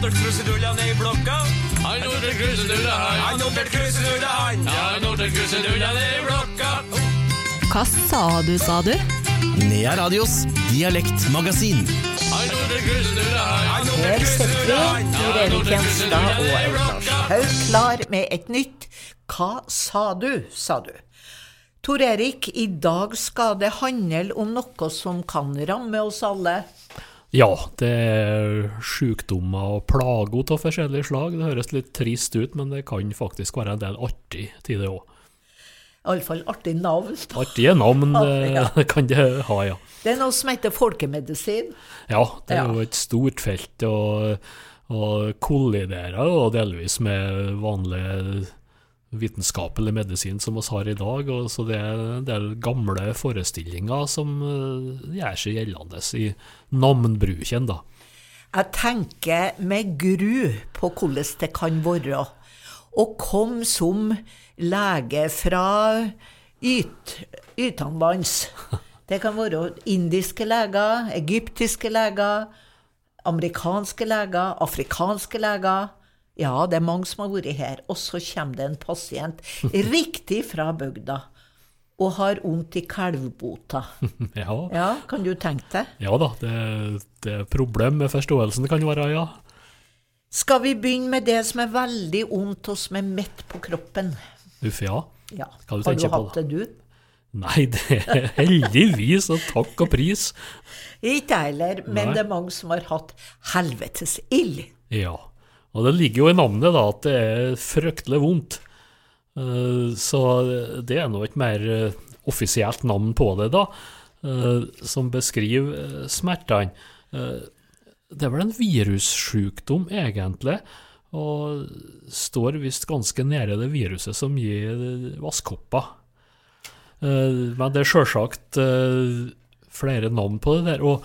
nådde krusedullene i blokka. Han nådde krusedulla, han. Han nådde krusedulla, han. Han Northern-krusedulla ned i blokka. Hva sa du, sa du? Nea Radios dialektmagasin. Her sitter vi, Erik Gjenstad og Lars Haug, klar med et nytt Hva sa du, sa du. Tor Erik, i dag skal det handle om noe som kan ramme oss alle. Ja, det er sykdommer og plager av forskjellige slag. Det høres litt trist ut, men det kan faktisk være en del artig til det òg. Iallfall artig navn. Artige navn Ja. eh, kan det ha, ja. Det er noe som heter folkemedisin. Ja, det er Ja. jo et stort felt og, og kolliderer jo delvis med vanlig vitenskapelig medisin som vi har i dag. Og så det er en del gamle forestillinger som eh, gjør seg gjeldende i navnbruken, da. Jeg tenker med gru på hvordan det kan være å komme som lege fra yt, ytene Det kan være indiske leger, egyptiske leger, amerikanske leger, afrikanske leger. Ja, det er mange som har vært her. Og så kommer det en pasient riktig fra bygda og har vondt i kalvbota. Ja, Ja, kan du tenke deg? ja da, det, det er problem med forståelsen kan være, ja. Skal vi begynne med det som er veldig vondt og som er midt på kroppen? Uff, ja. Ja. Hva du Har du på hatt det, du? Nei, det er heldigvis, og takk og pris. Ikke jeg heller, men Nei. det er mange som har hatt helvetes ild. Ja, og det ligger jo i navnet da at det er fryktelig vondt. Eh, Så det er nå et mer eh, offisielt navn på det, da, eh, som beskriver smertene. Det er vel en virussjukdom, egentlig, og står visst ganske nære det viruset som gir vasskopper. Men det er sjølsagt flere navn på det der. og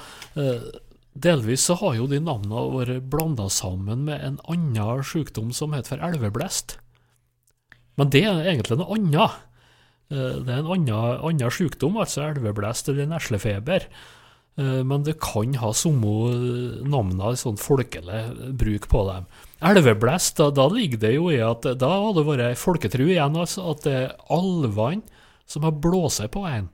Delvis så har jo de navnene vært blanda sammen med en annen sykdom som heter for elveblest. Men det er egentlig noe annet. Eh, Det er en annen, annen sykdom, altså elveblest eller neslefeber. Eh, Men det kan ha samme navnene, sånn folkelig bruk på dem. Elveblest, da, da ligger det jo i at da har det vært ei folketro igjen, altså, at det er alvene som har blåst på en.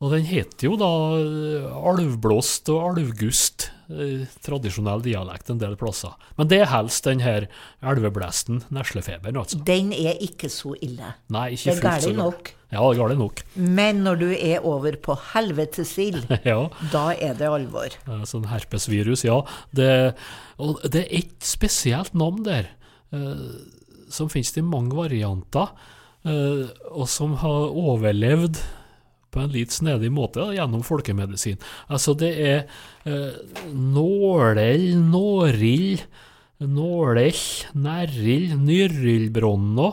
Og den heter jo da eh, alvblåst og alvgust, eh, tradisjonell dialekt en del plasser. Men det er helst den her elveblesten, neslefeberen, altså. Den er ikke så ille. Nei, Det ikke er fullt så galt galt. nok. Ja, det er nok. Men når du er over på helvetes ild, ja, da er det alvor. sånn herpesvirus, ja. Det, og det er ett spesielt navn der, eh, som finnes i mange varianter, og som har overlevd på en litt snedig måte da, gjennom folkemedisin. Altså det er eh, nålel, nårild, nålel, nærrild, nyrildbronna.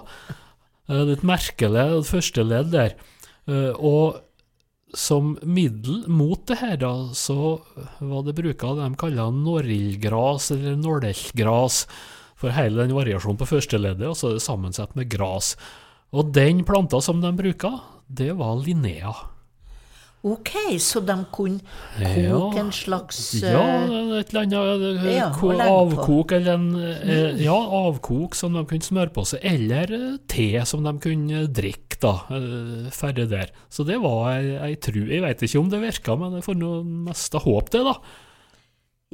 Eh, det er et merkelig det første ledd der. Eh, og som middel mot det her, da, så var det bruka det de kaller norildgras, eller nålelgras, for hele den variasjonen på første leddet, og så er det sammensatt med gras. Og den planta som de bruka, det var linnea. Ok, så de kunne Ja. koke en slags Ja, et eller annet eh, Ja, avkok, eller en eh, Ja, avkok som de kunne smøre på seg, eller eh, te som de kunne drikke, da, Færre der. Så det var ei, tru. Jeg veit ikke om det virka, men jeg får nå mest håpe det, da.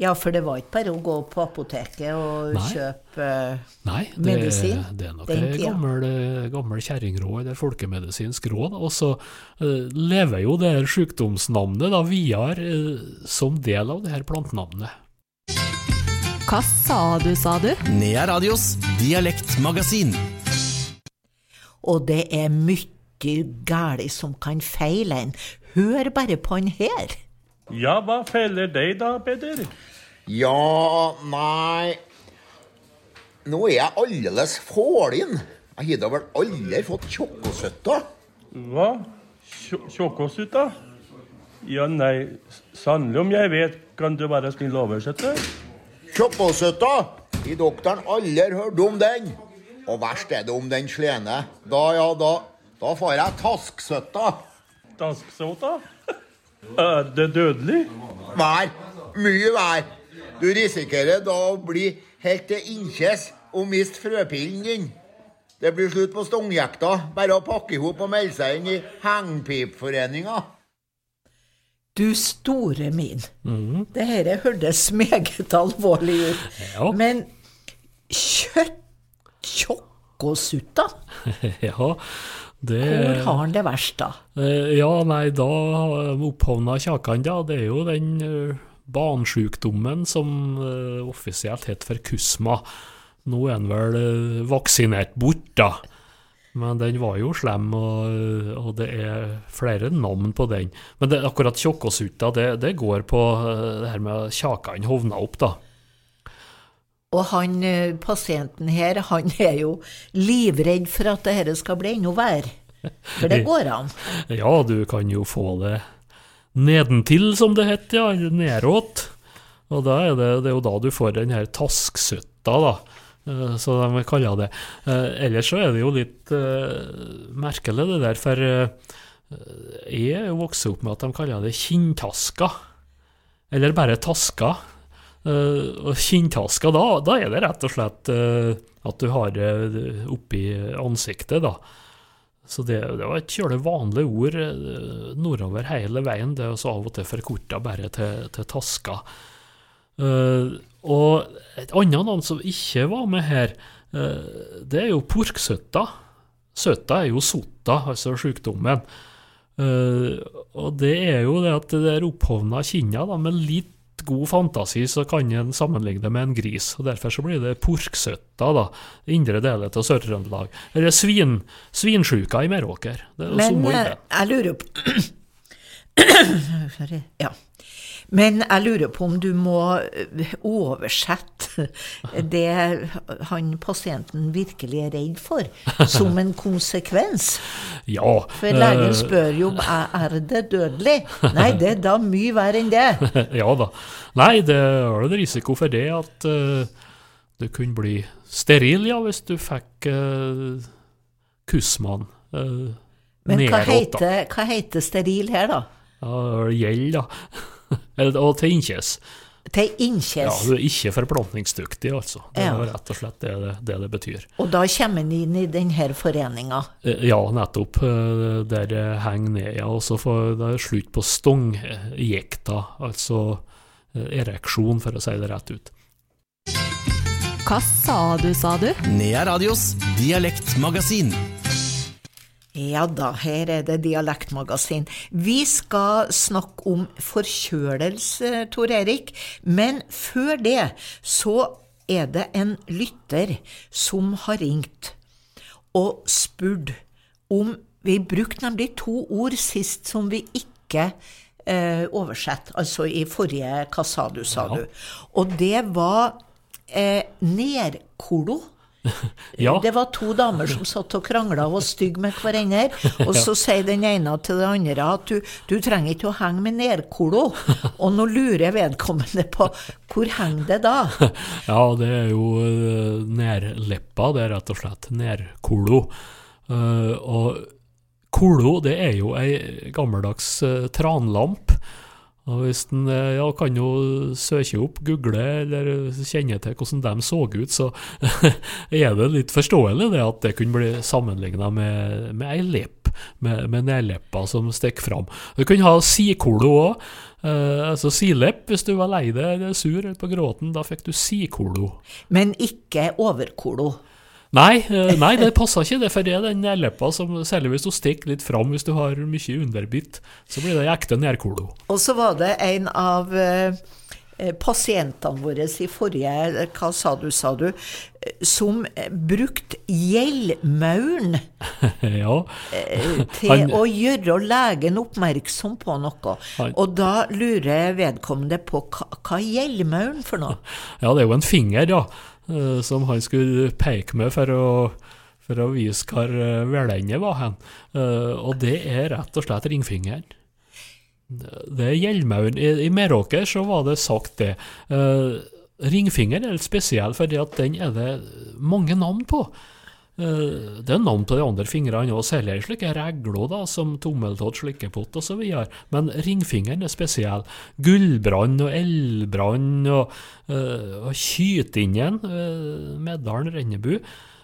Ja, for det var ikke bare å gå på apoteket og Nei. kjøpe eh, Nei, det, Medisin, det er nok ei gammel, eh, gammel kjerringråd, eller folkemedisinsk råd. Og så uh, lever jo det her sykdomsnavnet da videre uh, som del av det her plantenavnet. Hva sa du, sa du? Nea Radios dialektmagasin. Og det er mye galt som kan feile en. Hør bare på han her. Ja, hva feller deg da, Peder? Ja, nei Nå er jeg aldeles fålin. Jeg har da vel aldri fått tjokkosøtta. Hva? Tjokkosutta? Ja, nei, sannelig om jeg vet, kan du være snill å oversette? Tjokkosøtta! I doktoren aldri hørt om den. Og verst er det om den slene. Da, ja, da. Da får jeg tasksøtta. Dasksåta? Er det dødelig? Vær. Mye vær. Du risikerer da å bli helt til innkjes og miste frøpillen din. Det blir slutt på stongjekta. Bare å pakke i hop og melde seg inn i Hengpipforeninga. Du store min. Det her hørtes meget alvorlig ut. Ja. Men kjøtt tjokkosutta? ja, det Hvor har han det verst, da? Eh, Ja, nei, da opphovna kjakan, da. Det er jo den uh, barnsjukdommen som eh, offisielt het for kusma. Nå er han vel eh, vaksinert bort, da. Men den var jo slem, og, og det er flere navn på den. Men det, akkurat tjokkåsutta, det, det går på eh, det her med kjakan hovna opp, da. Og han eh, pasienten her, han er jo livredd for at det dette skal bli enda verre. For det går an. Ja, du kan jo få det nedentil, som det heter, ja, nedåt. Og da er det, det er jo da du får den her tasksutta, da, eh, så de kaller det. Eh, ellers så er det jo litt merkelig det der, for jeg er jo vokst opp med at de kaller det kinntasker. eller bare taska. Eh, og kinntaska, da, da er det rett og slett eh, at du har det oppi ansiktet, da. Så det, det var et kjølig vanlig ord eh, nordover hele veien, det er så av og til forkorta bare til, til taska. Eh, og et annet navn som ikke var med her, eh, det er jo porksøtta. Søtta er jo sota, altså sykdommen. Eh, og det er jo det at det der opphovna kinna, da, med litt god fantasi, så kan en sammenligne med en gris. og Derfor så blir det porksøtta, da, indre deler av Sør-Trøndelag. Eller svin, svinsjuka i Meråker. Det er Men eh, jeg lurer på Sorry. Ja. Men jeg lurer på om du må eh, oversette det han pasienten virkelig er redd for, som en konsekvens. Ja. For legen eh, spør jo om er det dødelig. Nei, det er da mye verre enn det. ja da. Nei, det er en risiko for det at eh, du kunne bli steril, ja, hvis du fikk uh, kusmann uh, Men hva heter, hva heter steril her, da? Ja, gjeld, da. Eller- og til innkjes. Til innkjes? Ja, du er ikke forplantningsdyktig, altså. Det er Ja. rett og slett det det, det, det betyr. Og da kommer en inn i denne foreninga. Eh, Ja, nettopp. eh, Der det henger ned, ja. Og så får det slutt på stongjekta, altså eh, ereksjon, for å si det rett ut. Hva sa du, sa du? Nea Radios dialektmagasin. Ja da, her er det Dialektmagasin. Vi skal snakke om forkjølelse, Tor Erik, men før det så er det en lytter som har ringt og spurt om Vi brukte nemlig to ord sist som vi ikke eh, oversett, altså i forrige Hva sa du, sa du. Og det var eh, nedkolo. Ja. Det var to damer som satt og krangla og var stygge med hverandre. Og så sier den ene til den andre at du, du trenger ikke å henge med nedkolo. Og nå lurer vedkommende på hvor henger det da? Ja, det er jo nedleppa, nærleppa, det er rett og slett nærkolo. Eh, og kolo, det er jo ei gammeldags uh, tranlamp. Og hvis en eh, ja, kan jo søke opp, google eller kjenne til hvordan de så ut, så er det litt forståelig det at det kunne bli sammenligna med, med ei lepp, med, med nedleppa som stikker fram. Du kunne ha sikolo òg. Eh, altså silepp, hvis du var lei deg eller sur eller på gråten, da fikk du sikolo. Men ikke overkolo. Nei, eh, nei, det passer ikke det, for det er den leppa som, særlig hvis du stikker litt fram hvis du har mye underbitt, så blir det ekte nærkolo. Og så var det en av eh, pasientene våre i forrige eh, Hva sa du, sa du? Som brukte gjeldmauren ja. til Han- å gjøre legen oppmerksom på noe. Han- Og da lurer vedkommende på hva, hva gjeldmauren for noe? ja, det er jo en finger, ja, som han skulle peke med for å, for å vise hvor eh, velendet var hen. Eh, Og det er rett og slett ringfingeren. Det er hjelmauren. I, I Meråker så var det sagt det. ringfingeren er litt spesiell, fordi at den er det mange navn på. Eh, Det er noen på de andre fingrene òg, særlig slike regler da, som tommeltott, slikkepott osv. Men ringfingeren er spesiell. Gullbrann og eldbrann og, uh, og Kytingen, uh, Meddalen, Rennebu.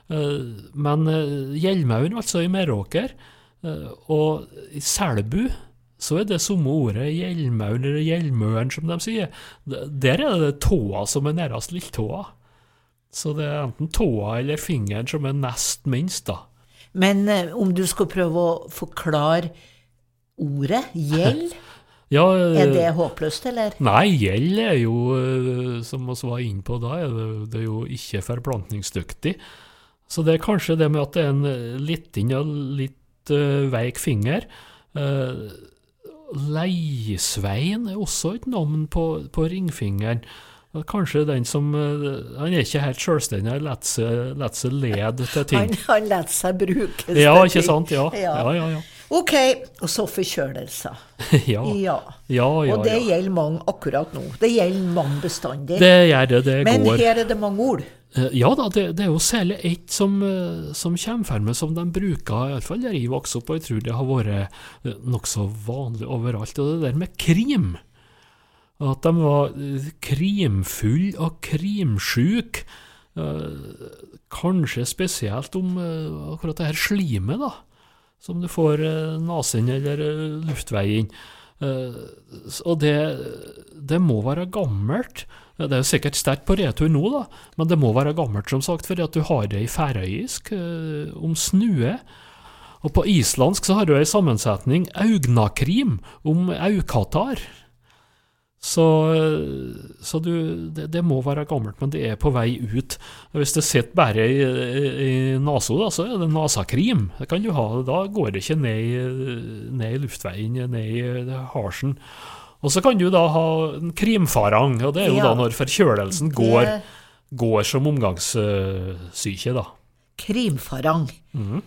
Eh, men Hjelmauren, altså i Meråker, eh, og i Selbu så er det samme ordet, hjelmauren eller hjelmøren, som de sier. Der er det tåa som er nærmest lilltåa. Så det er enten tåa eller fingeren som er nest minst, da. Men eh, om du skal prøve å forklare ordet gjeld, Ja, er det eh, håpløst, eller? Nei, gjeld er jo, eh, som vi var inne på da, det, det er jo ikke forplantningsdyktig. Så det er kanskje det med at det er en eh, liten og litt uh, veik finger. Uh, Leisveien er også et navn på, på ringfingeren. Kanskje den som eh, Han er ikke helt selvstendig, han lar seg, seg lede til ting. Han, han lar seg brukes Ja, til ikke ting. sant? Ja, ja, Ja. ja. ja. Ok, og så forkjølelser. Ja, Ja. ja, ja, Og det gjelder mange akkurat nå. Det gjelder mange bestandig. Det gjør det, det Men går. her er det mange ord. Eh, Ja da, det, det er jo særlig ett som, eh, som kommer frem som de bruker, iallfall der jeg vokste opp, og jeg tror det har vært nokså vanlig overalt, og det der med krim. At de var krimfulle krimfull og krimsjuk. Eh, Kanskje spesielt om eh, akkurat det her slimet, da. Som du får eh, nesen eller eh, luftveien. Eh, Og det, det må være gammelt. Det er jo sikkert sterkt på retur nå, da, men det må være gammelt, som sagt, fordi at du har det i færøyisk eh, om snue. Og på islandsk så har du ei sammensetning augnakrim om aukatar. Så, så du, det, det må være gammelt, men det er på vei ut. Hvis det sitter bare i, i nesa, så er det nasakrim. Det kan du ha. Da går det ikke ned, ned i luftveien, ned i harsen. Og så kan du da ha en krimfarang, og det er jo Ja. da når forkjølelsen går, Det- går som omgangssyke, da. Krimfarang. Mhm.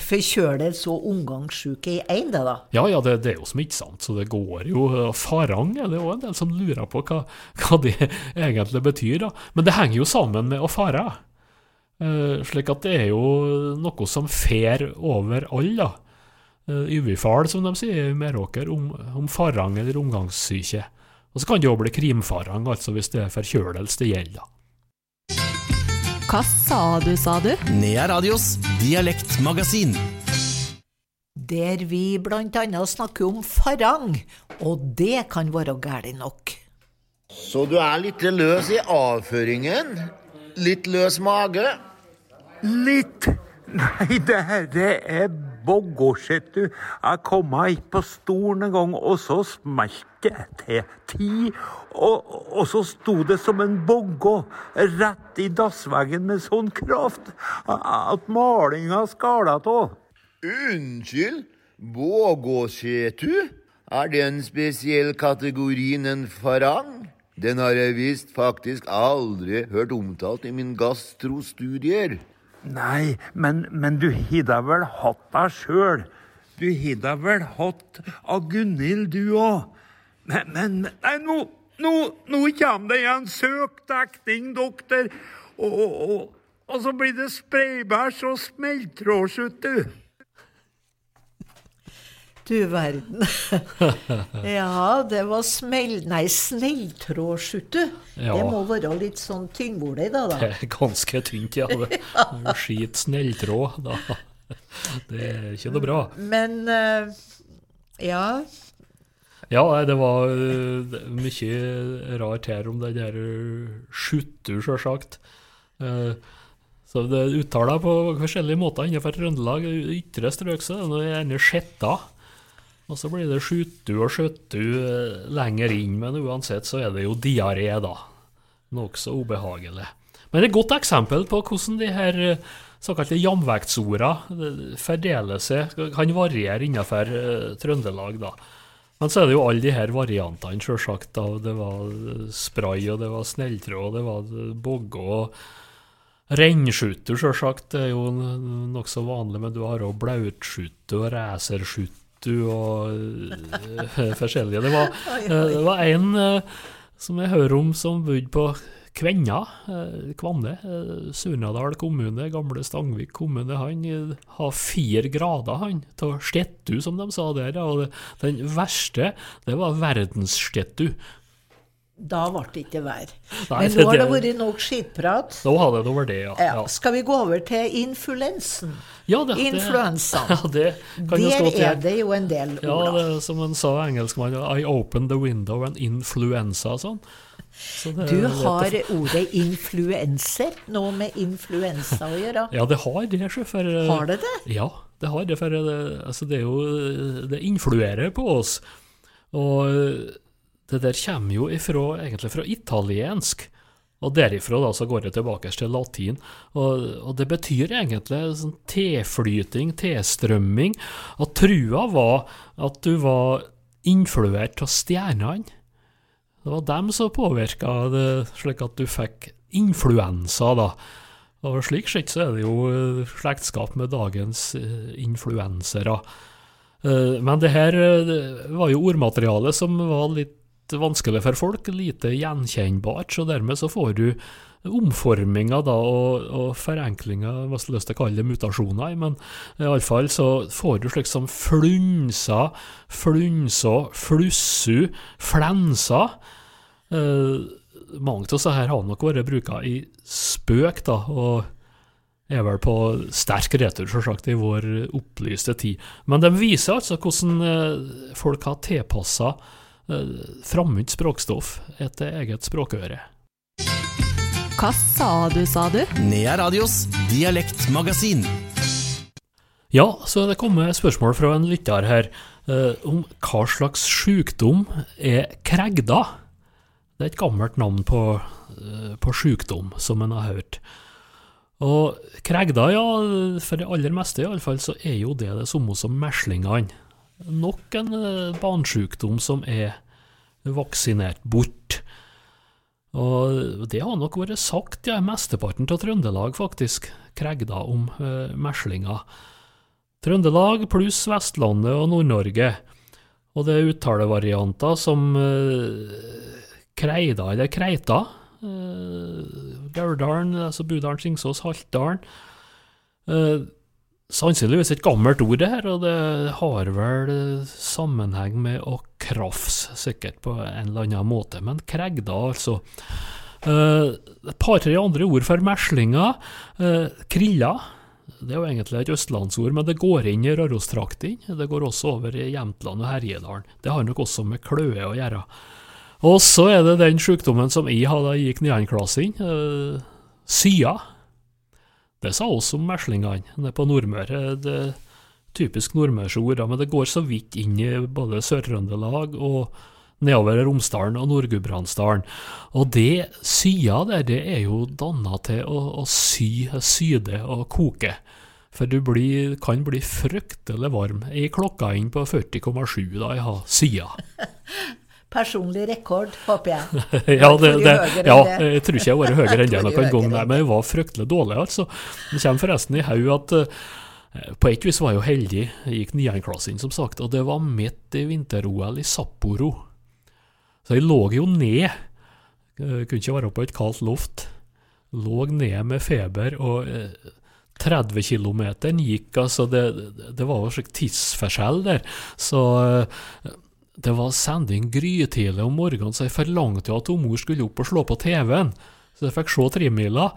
Forkjølelse og omgangssjuke i én, det da? Ja, ja, det, det er jo smittsomt, så det går jo. Farang er det òg en del som lurer på hva, hva det egentlig betyr. da. Men det henger jo sammen med å fare. Uh, slik at det er jo noe som fer over alle. da. Uh, som de sier i Meråker, om, om farang eller omgangssyke. Og så kan det jo bli krimfarang, altså hvis det er forkjølelse det gjelder. da. Hva sa du, sa du? Nea Radios dialektmagasin. Der vi blant annet snakker om farang, og det kan være galt nok. Så du er litt løs i avføringen? Litt løs mage? Litt. Nei, det her er boggårdsett, du. Jeg kom meg på stolen en gang, og så smalt det til ti. Og, og så sto det som en boggå rett i dassveggen med sånn kraft at malinga skala av. Unnskyld? Vågåsetu? Er det en spesiell kategori en farang? Den har jeg visst faktisk aldri hørt omtalt i min gastrostudier. Nei, men, men du har da vel hatt deg sjøl? Du har da vel hatt av Gunhild, du òg? Men, men Nei, nå, nå, nå kommer det igjen! Søk dekning, doktor! Og, og, og, og så blir det spraybæsj og smeltrådsjutt, du. Du verden. ja, det var smell... Nei, snelltrådsjutt. Ja. Det må være litt sånn tynnbolig, da. Det da. er ganske tynt, ja. Det er skit snelltråd, da. Det er ikke noe bra. Men eh, ja. Ja, det var er mye rart her om det der skjuttu, sjølsagt. Eh, Så det uttaler på forskjellige måter innenfor Trøndelag. I Ytre strøk så er det gjerne skjetta. Og så blir det skjuttu og skjøttu øh, lenger inn, men uansett så er det jo diaré, da. Nokså ubehagelig. Men det er et godt eksempel på hvordan de her øh, såkalte jamvektsordene øh, fordeler seg, kan variere innenfor Trøndelag, da. Men så er det jo alle de her variantene, sjølsagt. Det var spray, og det var snelltråd, og det var bogge og rennskjuttu, sjølsagt. Er jo nokså vanlig, men du har òg blautskjuttu og racerskjuttu og øh, forskjellige. Det var, øh, det var en øh, som jeg hører om som bodde på Kvenna, eh, Kvanne, eh, Surnadal kommune, gamle Stangvik kommune, han eh, har fire grader, han, av stettu, som de sa der. Og den verste, det var verdensstettu. Da ble det ikke vær. Nei, Men nå har det vært nok skitprat. Nå hadde det vært det, ja. Ja. Skal vi gå over til influensen? Ja, det- Influensaen. Ja, det kan Der stå til. er det jo en del ord. Ja, det, som en sa engelskmann, I opened the window and influenza og sånn. Så det Du har ordet influenser, noe med influensa å gjøre. Ja, det har det, for, eh, Har det det? Ja, det har det. For det, altså, det er jo Det influerer på oss. Og eh, det der kommer jo ifra, egentlig fra italiensk. Og derifra da, så går det tilbake til latin. Og, og det betyr egentlig sånn tilflyting, tilstrømming. Og trua var at du var influert av stjernene. Det var dem som påvirka det, slik at du fikk influensa, da. Og slik sett så er det jo eh, slektskap med dagens eh, influensere. Eh, Men det her var jo ordmateriale som var litt vanskelig for folk, lite gjenkjennbart, så dermed så får du omforminger da, og, og forenklinger, hva til å kalle det mutasjoner, men iallfall så får du slik som flunsa, flunsa, flussu, flensa. Eh, mange av disse her har nok vært bruka i spøk, da, og er vel på sterk retur, selvsagt, i vår opplyste tid. Men de viser altså hvordan eh, folk har tilpassa fremmed språkstoff etter eget språkøre. Hva sa du, sa du? Nea Radios dialektmagasin. Ja, så er det kommet spørsmål fra en lytter her eh, om hva slags sykdom er kregda. Det er et gammelt navn på, eh, på sykdom, som en har hørt. Og kregda, ja, for det aller meste iallfall, så er jo det det samme som meslingene. Nok en eh, barnesykdom som er vaksinert bort. Og det har nok vært sagt, ja, mesteparten av Trøndelag, faktisk, kregda om eh, meslinga. Trøndelag pluss Vestlandet og Nord-Norge. Og det er uttalevarianter som eh, Kreida eller Kreita. Eh, Gauldalen, altså Budalen, Singsås, Haltdalen. Eh, sannsynligvis et gammelt ord, det her, og det har vel eh, sammenheng med å krafse, sikkert på en eller annen måte. Men kregda, altså. Eh, et par-tre andre ord for meslinga. Uh, krilla. Det er jo egentlig et østlandsord, men det går inn i Rørostraktene. Det går også over i Jämtland og Herjedalen. Det har nok også med kløe å gjøre. Og så er det den sykdommen som jeg hadde gikk niendeklassing. Uh, sya. Det sa også om meslingene på Nordmøre. Det er typisk nordmørske ord, men det går så vidt inn i både Sør-Trøndelag og nedover Romsdalen og Nord-Gudbrandsdalen. Og det sya der, det er jo danna til å, å sy, syde og koke. For du blir, kan bli fryktelig varm. i klokka inn på 40,7 da jeg har sya. Personlig rekord, håper jeg. ja, det, det, ja, jeg tror ikke jeg har vært høyere enn det noen gang, nei, men jeg var fryktelig dårlig, altså. Det kommer forresten i haug at eh, på et vis var jeg jo heldig, jeg gikk niendeklassen som sagt, og det var midt i vinter-OL i Sapporo. Så jeg lå jo ned, jeg kunne ikke være på et kaldt loft, lå ned med feber, og eh, 30 km gikk, altså det, det var jo slik tidsforskjell der, så eh, det var sending grytidlig om morgenen, så jeg forlangte jo at mor skulle opp og slå på TV-en, så jeg fikk se trimila.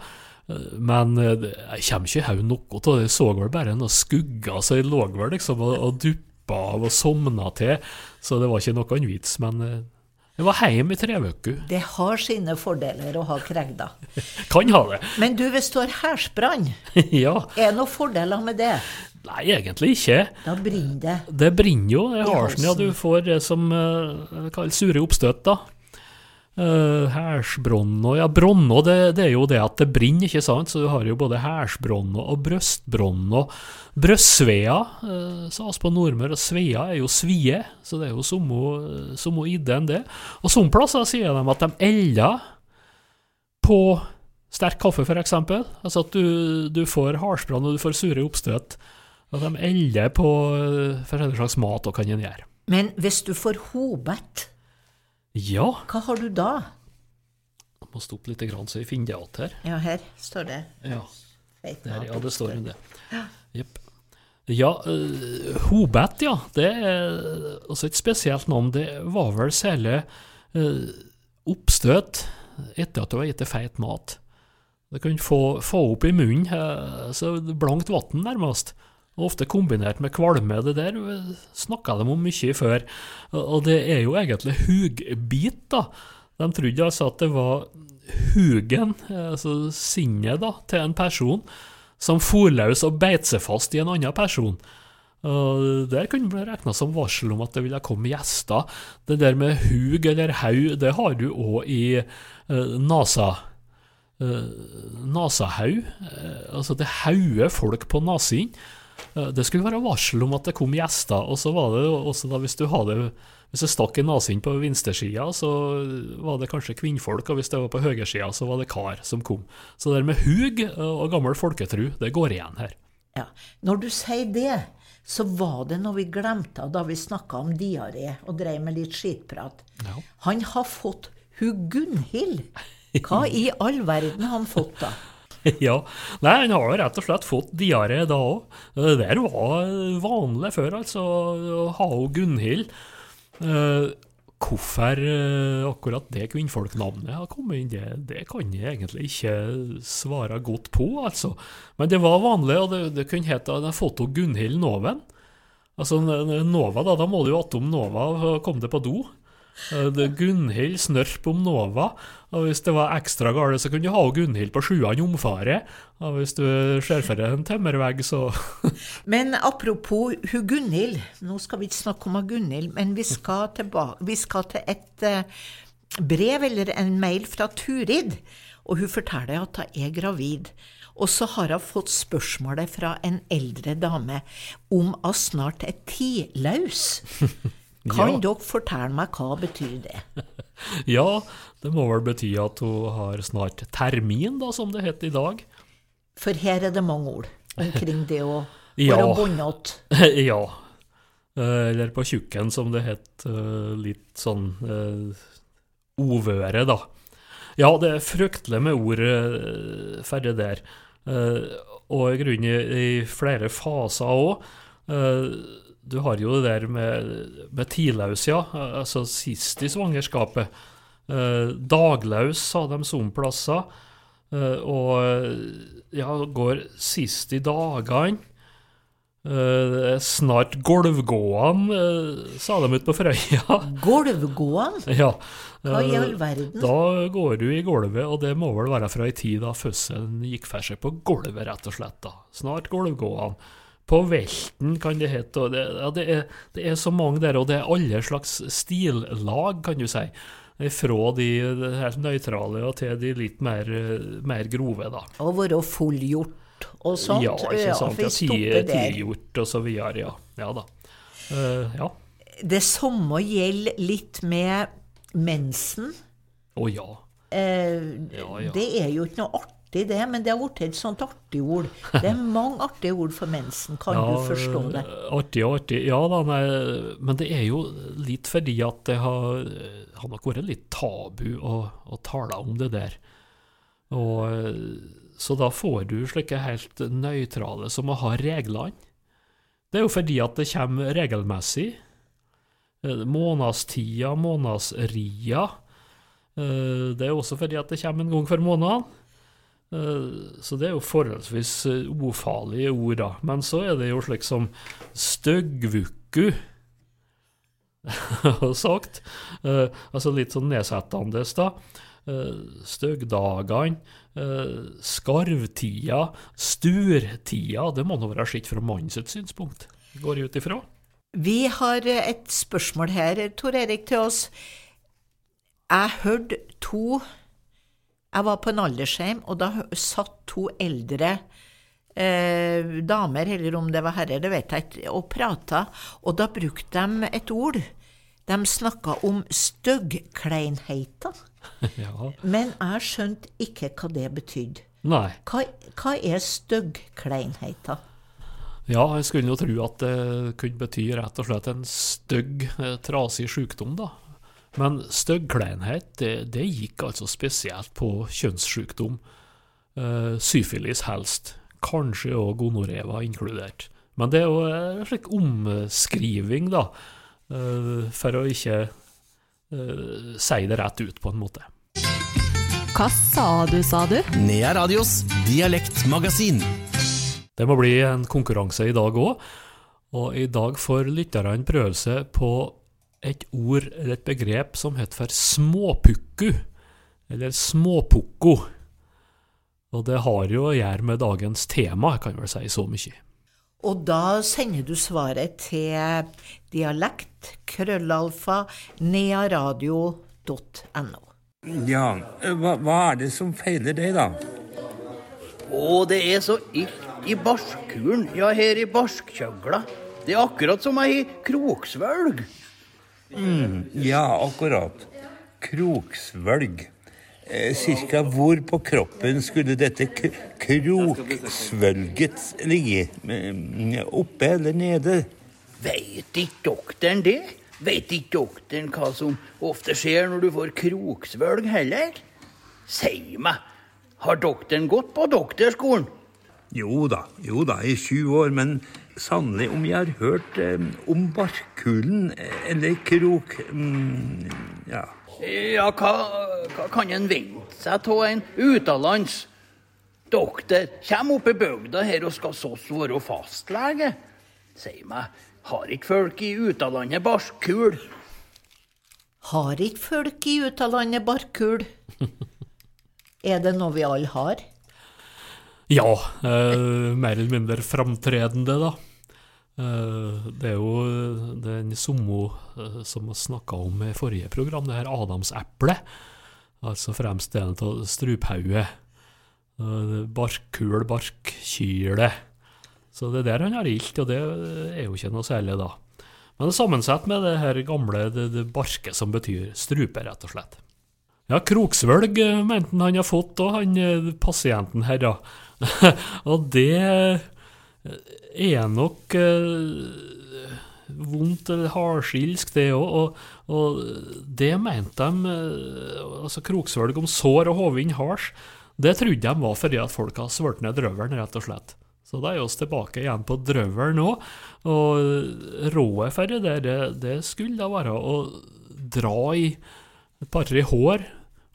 Men eh, jeg kommer ikke i haug noe av det, jeg så vel bare noen skugger, så jeg lå vel liksom og, og duppa av og sovna til, så det var ikke noen vits, men eh, jeg var hjemme i tre uker. Det har sine fordeler å ha kregda. Kan ha det. Men du, hvis du har hærsbrann, ja. er det noen fordeler med det? Nei, egentlig ikke. Da brenner det. Det brenner jo i halsen, ja. Du får det som uh, kalles sure oppstøt, da. Uh, Hærsbronno Ja, bronno, det, det er jo det at det brenner, ikke sant? Så du har jo både hærsbronno og brøstbronno. Brøstsvea, uh, sas på Nordmøre, og svea er jo svie, så det er jo samme idé enn det. Og somme plasser sier de at de elder på sterk kaffe, f.eks. Altså at du, du får halsbrann og du får sure oppstøt. Og de elder på eh, forskjellig slags mat, og kan en gjøre. Men hvis du får hobet, Ja, hva har du da? Jeg må stoppe litt, grann, så jeg finner det igjen her. Ja, her står det. Ja, der, ja det står det. Ja. Uh, Hobet, ja. Det er også et spesielt navn. Det var vel særlig uh, oppstøt etter at du har spist feit mat. Det kan få, få opp i munnen, uh, så blankt vann nærmest. Ofte kombinert med kvalme. Det der eh, snakka de om mye før. Og det er jo egentlig hugbit, da. De trodde altså at det var hugen, eh, altså sinnet da, til en person, som for løs og beit seg fast i en annen person. Og Der kunne det regna som varsel om at det ville komme gjester. Det der med hug eller haug, det har du òg i eh, nasa. Eh, nasahaug. Eh, altså det hauger folk på nasen. Det skulle være varsel om at det kom gjester. Og så var det også da hvis du hadde hvis det stakk i nesen på vinstersida, så var det kanskje kvinnfolk, og hvis det var på høyresida, så var det kar som kom. Så det med hug og gammel folketru, det går igjen her. Ja. Når du sier det, så var det noe vi glemte da vi snakka om diaré og drev med litt skitprat. Ja. Han har fått hun Gunhild. Hva i all verden har han fått da? Ja, Nei, han har jo rett og slett fått diaré da òg. Det der var vanlig før, altså, å ha hun Gunhild. Uh, hvorfor uh, akkurat det kvinnfolknavnet har kommet inn, det, det kan jeg egentlig ikke svare godt på, altså. Men det var vanlig, og det, det kunne hete Den har fått hun Gunhild Noven. Altså Nova, da, da må du jo attom Nova komme deg på do. Uh, Gunhild Snørp om Nova. Og hvis det var ekstra gale, så kunne du ha Gunhild på sjuan omfaret. Og hvis du ser for deg en tømmervegg, så Men apropos hun Gunhild, nå skal vi ikke snakke om Gunhild, men vi skal, tilbake, vi skal til et eh, brev eller en mail fra Turid, og hun forteller at hun er gravid. Og så har hun fått spørsmålet fra en eldre dame om hun snart er tidløs. Kan Ja. dere fortelle meg hva betyr det? Ja, det må vel bety at hun har snart termin, da, som det heter i dag. For her er det mange ord omkring det å Ja. være bondet. ja. Eh, Eller på tjukken, som det het. eh, Litt sånn uh, ovøre, da. Ja, det er fryktelig med ord uh, ferdig der. Eh, og i grunnen i, i flere faser òg. Du har jo det der med, med tidlaus, ja. eh, Altså sist i svangerskapet. Eh, daglaus sa de som plasser. Eh, og ja, går sist i dagene. Eh, snart gulvgående, eh, sa de ute på Frøya. Gulvgående? ja. Hva i Eh, all verden? Da går du i gulvet, og det må vel være fra ei tid da fødselen gikk for seg på gulvet, rett og slett. da. Snart gulvgående. På velten, kan det hete. Det, ja, det, er, det er så mange der, og det er alle slags stillag, kan du si. Fra de helt nøytrale og til de litt mer, mer grove, da. Å være fullgjort og sånt? Ja, ikke sant. Ja, vi stopper ti- der. Tigjort og så videre, ja. Ja da. Uh, ja. Det samme gjelder litt med mensen. Å ja. Eh, Ja, ja. Det er jo ikke noe artig, det, men det har blitt et sånt artig ord. Det er mange artige ord for mensen, kan ja, du forstå det? Artig og artig. Ja da, nei, men det er jo litt fordi at det har, har nok vært litt tabu å, å tale om det der. Og, så da får du slike helt nøytrale som å ha reglene. Det er jo fordi at det kommer regelmessig. Eh, Månedstida, månedsria. Eh, Det er også fordi at det kommer en gang for måneden. Eh, Så det er jo forholdsvis eh, ufarlige ord, da. Men så er det jo slik som støggvukku, sagt. Eh, altså litt sånn nedsettende, da. Eh, eh, skarvtida, sturtida. Det må nå være sett fra mannens synspunkt, går jeg ut ifra. Vi har eh, et spørsmål her, Tor Erik, til oss. Jeg hørte to Jeg var på en aldersheim, og da satt to eldre eh, damer, eller om det var herrer, det vet jeg ikke, og prata, og da brukte de et ord. De snakka om styggkleinheita. ja. men jeg skjønte ikke hva det betydde. Nei. Hva, hva er styggkleinheita? Ja, jeg skulle jo tro at det kunne bety rett og slett en stygg, eh, trasig sykdom, da. Men styggkleinhet, det, det gikk altså spesielt på kjønnssykdom. Uh, syfilis helst. Kanskje òg gonoré var inkludert. Men det er jo en slik omskriving, da, uh, for å ikke uh, si det rett ut, på en måte. Hva sa du, sa du? Nea Radios dialektmagasin. Det må bli en konkurranse i dag òg, og i dag får lytterne prøve seg på et ord eller et begrep som heter for småpukku, eller småpukko. Og det har jo å gjøre med dagens tema, jeg kan vel si så mye. Og da sender du svaret til dialekt, krøllalfa, nearadio.no. Ja, hva, hva er det som feiler deg, da? Å, det er så ilt i barskuren, ja, her i barskkjøgla. Det er akkurat som ei kroksvølg. Mm, ja, akkurat. Kroksvølg. Eh, cirka hvor på kroppen skulle dette kroksvølget ligge? Mm, Oppe eller nede? Veit ikke doktoren det? Veit ikke doktoren hva som ofte skjer når du får kroksvølg heller? Si meg, har doktoren gått på doktorskolen? Jo da, jo da, i sju år, men sannelig om jeg har hørt eh, om barkkulen, eh, eller krok... Mm, ja. Ja, hva, hva kan en vente seg av en utenlands doktor? Kjem opp i bygda her og skal sås være fastlege? Si meg, har ikke folk i utenlandet barskul? Har ikke folk i utenlandet barkul? Er det noe vi alle har? Ja, eh, mer eller mindre framtredende, da. Eh, det er jo den samme eh, som vi snakka om i forrige program, det her adamseplet. Altså fremsteden av struphauge. Eh, barkkul, barkkyle. Så det er der han har ilt, og det er jo ikke noe særlig, da. Men det er sammensatt med det her gamle det, det barket, som betyr strupe, rett og slett. Ja, kroksvølg eh, mente han har fått òg, han eh, pasienten her, da. og det eh, er nok eh, vondt eller hardskilsk, det òg. Og, og det mente de eh, Altså kroksvølg om sår og hovin hards, det trodde de var fordi at folk har svørt ned drøvelen, rett og slett. Så da er vi tilbake igjen på drøvelen nå. Og rådet for det der, det, det skulle da være å dra i et par-tre hår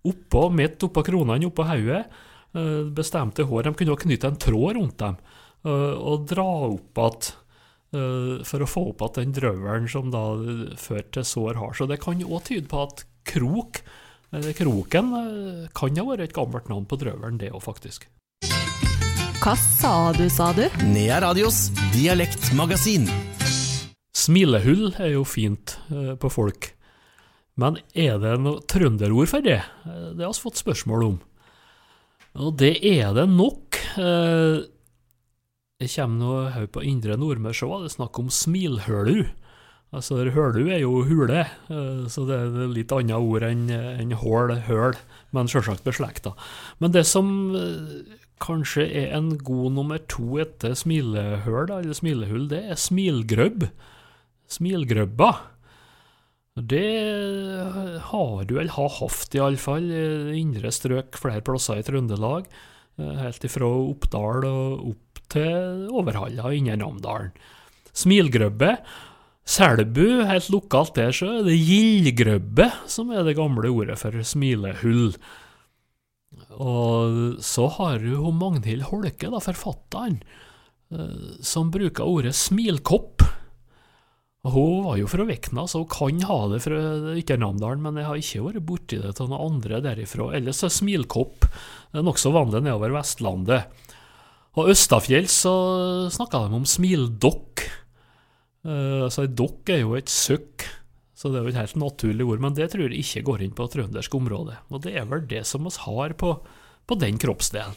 oppå, midt oppå kronene, oppå hodet. eh, Bestemte hår. De kunne også knytte en tråd rundt dem eh, og dra opp igjen. eh, For å få opp igjen den drøvelen som da fører til sår har. Så det kan òg tyde på at krok, eller kroken, eh, kan ha vært et gammelt navn på drøvelen, det òg, faktisk. Hva sa du, sa du? Nea Radios dialektmagasin. Smilehull er jo fint eh, på folk. Men er det noe trønderord for det? Eh, Det har vi fått spørsmål om. Og det er det nok. Eh, Det kommer noe her på indre Nordmøre, så var det snakk om smilhølu. Altså, hølu er jo hule, eh, så det er litt annet ord enn enn hål, høl, men selvsagt beslekta. Men det som eh, kanskje er en god nummer to etter smilehøl, eller smilehull, det er smilgrøbb. Smilgrøbba. Det har du eller har hatt, iallfall, i indre strøk flere plasser i Trøndelag. eh, Helt ifra Oppdal og opp til Overhalla Indre Namdalen. Smilgrøbbe. Selbu, helt lokalt der, så er det gildgrøbbe som er det gamle ordet for smilehull. Og så har du Magnhild Holke, da, forfatteren, eh, som bruker ordet smilkopp. Og Hun var jo fra Vekna, så hun kan ha det fra Ytternamdalen, men jeg har ikke vært borti det til noen andre derifra. Ellers er smilkopp nokså vanlig nedover Vestlandet. Og Østafjell så snakka de om smildokk. Uh, altså, ei dokk er jo et søkk, så det er jo et helt naturlig ord, men det tror jeg ikke går inn på trøndersk område. Og det er vel det som vi har på, på den kroppsdelen.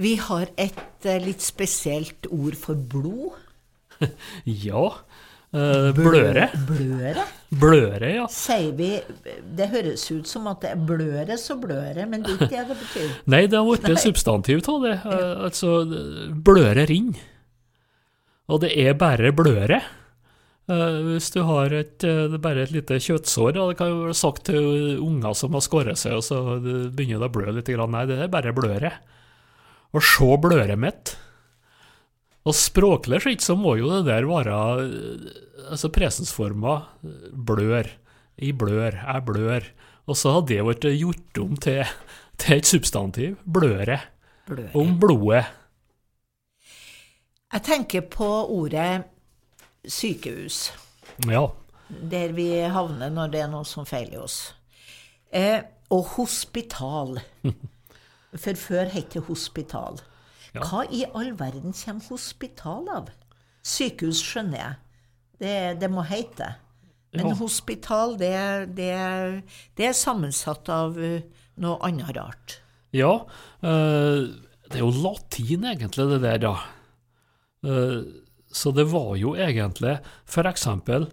Vi har et eh, litt spesielt ord for blod. Ja. Eh, bløre. Bløre? Bløre, ja. Sier vi Det høres ut som at det er bløre, så bløre, men det er ikke det det betyr. Nei, det har blitt et substantiv av det. Eh, altså, bløre inn. Og det er bare bløre. Eh, hvis du har et, bare et lite kjøttsår, da, det kan jo være sagt til unger som har skåret seg, og så begynner det å blø litt. Grann. Nei, det er bare bløret. Og se bløret mitt. Og språklig sett så må jo det der være eh, altså presensforma blør. I blør, jeg blør. Og så har det blitt gjort om til, til et substantiv. Bløret. Bløret. Om blodet. Jeg tenker på ordet sykehus, Ja. der vi havner når det er noe som feiler oss. Eh, og hospital. For før het det hospital. Ja. Hva i all verden kommer hospital av? Sykehus skjønner jeg. Det, det må hete. Men Ja. hospital, det, det, det er sammensatt av eh, noe annet rart. Ja, eh, det er jo latin egentlig det der, da. Eh, så det var jo egentlig, for eksempel,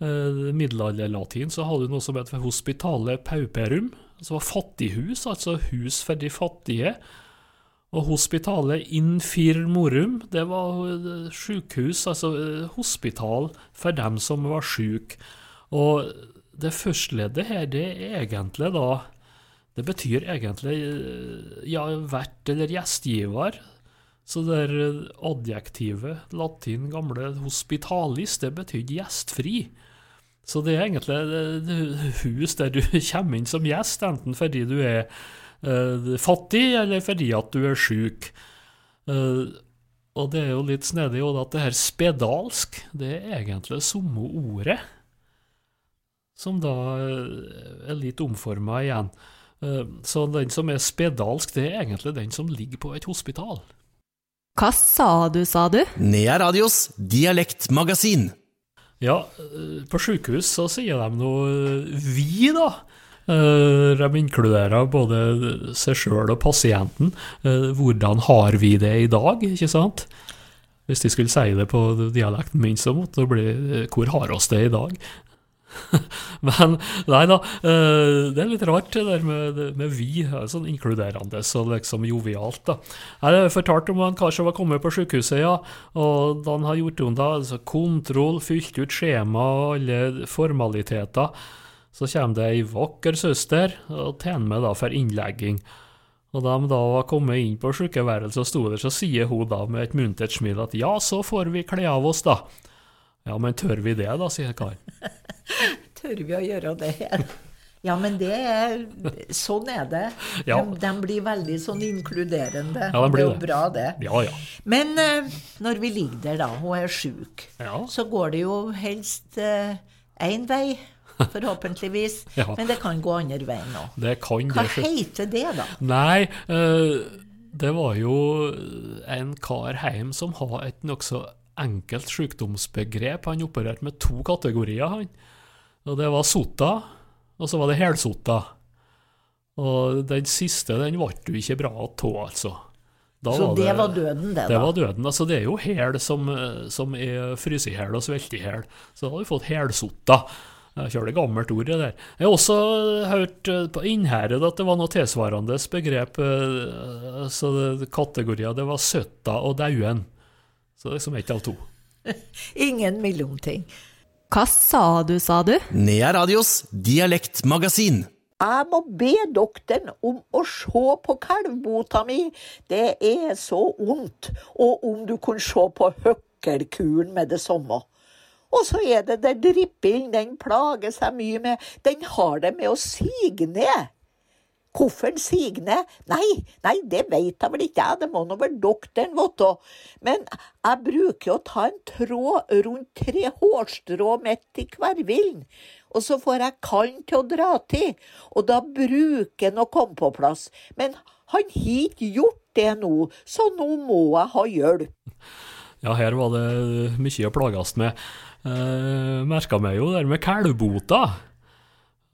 uh, middelalderlatin, så hadde du noe som het hospitale pauperum, som var fattighus, altså hus for de fattige. Og hospitale infirmorum, det var eh, sykehus, altså eh, hospital for dem som var syke. Og det førstleddet her, det er egentlig da Det betyr egentlig eh, ja, vert eller gjestgiver. Så det adjektivet, latin gamle hospitalis, det betyr gjestfri. Så det er egentlig et hus der du kommer inn som gjest, enten fordi du er fattig, eller fordi at du er syk. Eh, og det er jo litt snedig også at det her spedalsk, det er egentlig samme ordet, som da eh, er litt omforma igjen. Eh, så den som er spedalsk, det er egentlig den som ligger på et hospital. Hva sa du, sa du? Nea Radios dialektmagasin. Ja, eh, på sykehus så sier de noe eh, vi, da. Eh, De inkluderer både seg sjøl og pasienten. Eh, Hvordan har vi det i dag, ikke sant? Hvis de skulle si det på dialekten min, så måtte det bli eh, Hvor har oss det i dag? Men nei da, eh, det er litt rart det der med, med vi, sånn inkluderende og liksom jovialt. da. Jeg fortalte om en kar som var kommet på sykehuset, ja, og da han har gjort unna altså kontroll, fylt ut skjema og alle formaliteter, så kommer det ei vakker søster og tjener med da for innlegging. Og da de da var kommet inn på sykeværelset og sto der, så sier hun da med et muntert smil at ja, så får vi kle av oss, da. Ja, men tør vi det, da, sier karen. Tør vi å gjøre det? Ja, men det er Sånn er det. Ja. De, de blir veldig sånn inkluderende. Ja, de blir det er jo bra, det. Ja, ja. Men uh, når vi ligger der, da, og er sjuk, Ja. så går det jo helst én vei, forhåpentligvis. Ja. Men det kan gå andre veien òg. Det kan Hva det. heter det, da? Nei, eh, det var jo en kar hjemme som har et nokså enkelt sykdomsbegrep. Han opererte med to kategorier, han. Og det var sota, og så var det helsota. Og den siste, den ble du ikke bra av, altså. Da Så det var døden, det, da? Det var døden. Altså, det er jo hæl som, eh, som er frysehæl og sveltehæl. Så da har vi fått hælsota. Jeg kjører det gammelt ord, det der. Jeg har også hørt eh, på Innherred at det var noe tilsvarende begrep. eh, Altså det- kategorier. Det var søtta og dauen. Så det er liksom ett av to. Ingen mellomting. Hva sa du, sa du? Nea Radios dialektmagasin. Jeg må be doktoren om å se på kalvbota mi. Det er så vondt. Og om du kunne se på høkkelkuren med det samme. Og så er det der dripping, den plager seg mye med. Den har det med å sige ned. Hvorfor den siger ned? Nei, nei, det vet jeg vel ikke jeg, det må nå vel doktoren vite. Men jeg bruker å ta en tråd rundt tre hårstrå midt i kvervillen. Og så får jeg kallen til å dra til, og da bruker han å komme på plass. Men han har ikke gjort det nå, så nå må jeg ha hjelp. Ja, her var det mye å plages med. Uh, Merka meg jo det med kalvbota.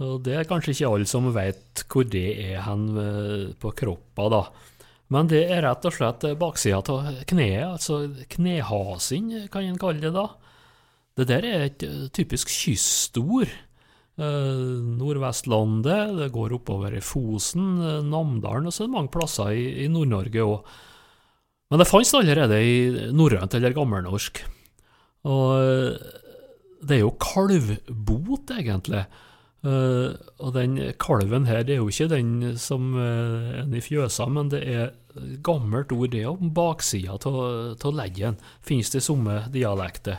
Og det er kanskje ikke alle som vet hvor det er hen eh, på kroppa, da. Men det er rett og slett baksida av kneet, altså knehasen, kan en kalle det da. Det der er et eh, typisk kystord. Eh, Nordvestlandet, det går oppover i Fosen, eh, Namdalen, og så er det mange plasser i, i Nord-Norge òg. Men det fantes allerede i norrønt eller gammelnorsk. Og eh, det er jo kalvbot, egentlig. Uh, og den kalven her er jo ikke den som uh, en i fjøsa, men det er gammelt ord det om baksida av leggen. Finnes det i somme dialekter.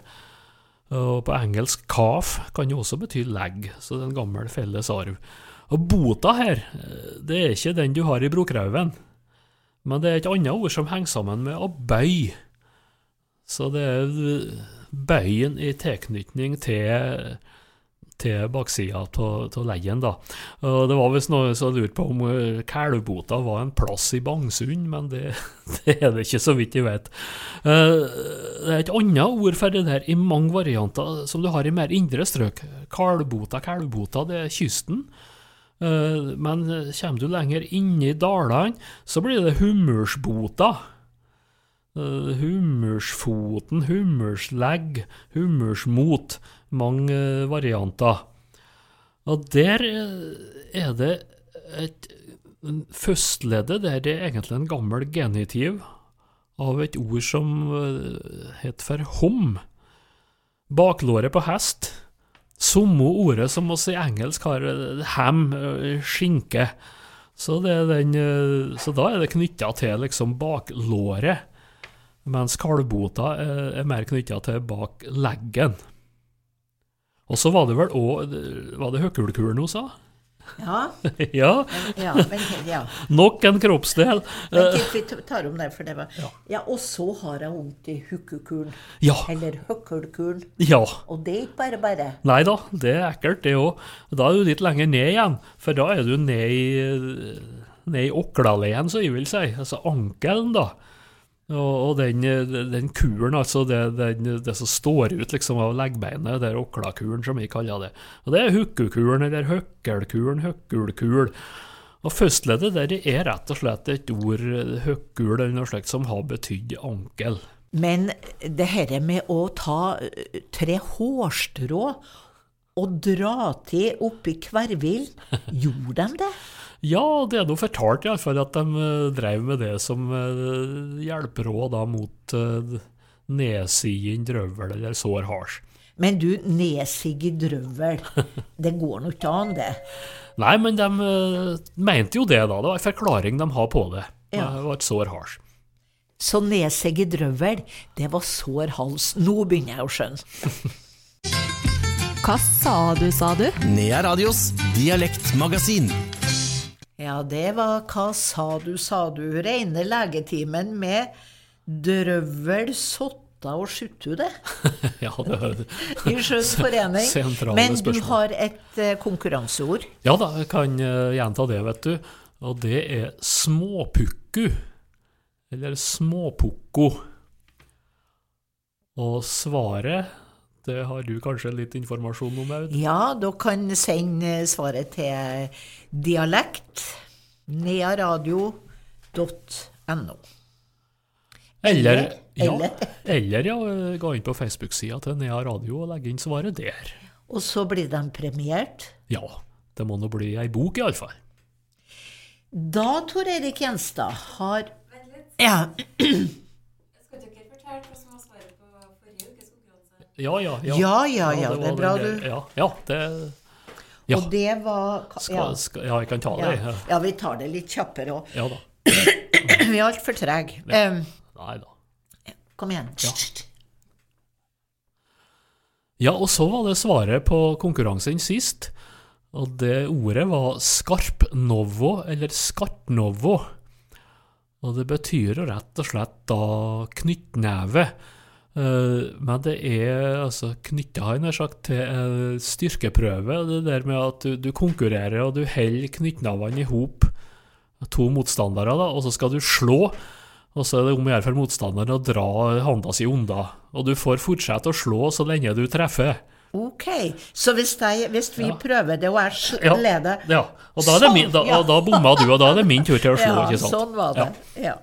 Og på engelsk calf kan jo også bety legg, så det er en gammel felles arv. Og bota her, eh, det er ikke den du har i Brokrauven, men det er et annet ord som henger sammen med å bøy. Så det er bøyen i tilknytning til til baksida av leien. da. Og Det var visst noen som lurte på om eh, Kalvbota var en plass i Bangsund, men det, det, er det ikke, så vidt jeg vet. Eh, det er et annet ord for det der i mange varianter som du har i mer indre strøk. Kalvbota, Kalvbota, det er kysten. Eh, men kommer du lenger inn i dalene, så blir det hummersbota. Hummersfoten, hummerslegg, hummersmot mange uh, varianter. Og der eh, er det et Førstleddet der er egentlig en gammel genitiv av et ord som uh, het for hom. Baklåret på hest. Samme ordet som oss i engelsk har ham, skinke. Så, den, så da er det knytta til liksom baklåret, mens kalvbota er, er mer knytta til bak leggen. Og så var det vel òg Var det høkulkulen hun sa? Ja. ja. ja, men, ja. Nok en kroppsdel. Men vi tar om det, for det var ja. og så har jeg vondt i. Ja. Eller høkkelkulen. Ja. Og det er ikke bare bare. Nei da, det er ekkelt, det òg. Da er du litt lenger ned igjen, for da er du ned i, ned i oklaleden, så jeg vil si. Altså ankelen, da. Og, den, den, kuren, altså det, den, det, som står ut liksom av leggbeinet, det er oklakuren som vi kaller det. Og Det er hukkukuren, eller høkkelkuren, høkkulkul. Og Førstleddet der er rett og slett et ord, høkkul eller noe slikt, som har betydd ankel. Men det herre med å ta eh, tre hårstrå og dra til oppi kvervilen, gjorde de det? Ja, det er noe fortalt iallfall at de uh, drev med det som hjelper hjelperåd da mot uh, drøvel eller sår hasj. Men du, nedsigge drøvel, det går nå ikke an, det? Nei, men de mente jo det, da. Det var en forklaring de har på det. Ja. Det var et sår hasj. Så nedsigge drøvel, det var sår hals. Nå begynner jeg å skjønne. Hva sa du, sa du? Nea Radios dialektmagasin. Ja, det var Hva sa du, sa du? Reine legetimen med drøvel, sotta og skjuttu, det. ja, det var I skjønn forening. Men du har et uh, konkurranseord? Ja da, jeg kan uh, gjenta det, vet du. Og det er småpukku. Eller småpukko. Og svaret det har du kanskje litt informasjon om, Aud? Ja, dere kan sende svaret til dialekt nearadio.no. Eller, ja, eller ja, gå inn på Facebook-sida til Nea Radio og legge inn svaret der. Og så blir de premiert? Ja, det må nå bli ei bok, iallfall. Da, Tor Eirik Gjenstad, har Vent litt. Ja. Skal dere fortelle hva som var svaret på forrige ukes konkurranse? Ja, ja. Ja, ja, ja, ja det, er bra, du. Ja, ja det ja. Og det var ja. Skal, skal, ja. jeg kan ta det. Ja. ja, vi tar det litt kjappere òg. Ja vi er altfor trege. Um, Nei da. Kom igjen. Ja. og så var det svaret på konkurransen sist. Og det ordet var skarpnovo, eller skartnovo. Og det betyr rett og slett da knyttneve. Eh, men det er altså knytta nær sagt til styrkeprøve. Det der med at du, du konkurrerer og du holder knyttnavene i hop, to motstandere, da, og så skal du slå. Og så er det om å gjøre for motstanderen å dra handa si unna. Og du får fortsette å slå så lenge du treffer. Ok, så hvis, jeg, hvis vi ja. prøver det, og jeg leder Ja, og da, sånn, min, da, ja. da bomma du, og da er det min tur til å slå, ja, ikke sant? Sånn var det. ja.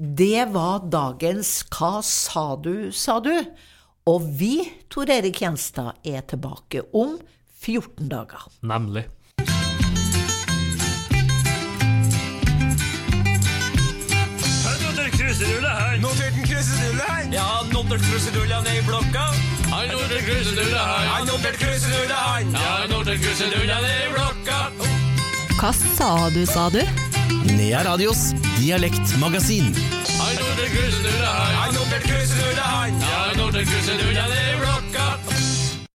Det var dagens Hva sa du, sa du? Og vi, Tor Erik Gjenstad, er tilbake om 14 dager. Nemlig. Notert en kruserulle her. Ja, notert kruserulle ned i blokka. Hei, Notert krusedulla, hei. Hei, Nordre krusedulla, hei. Ja, Nordre krusedulla ned i blokka. Hva sa du, sa du? Nea Radios dialektmagasin. Hei, Nordre krusedulla, hei. Ja, Nordre krusedulla ned i blokka.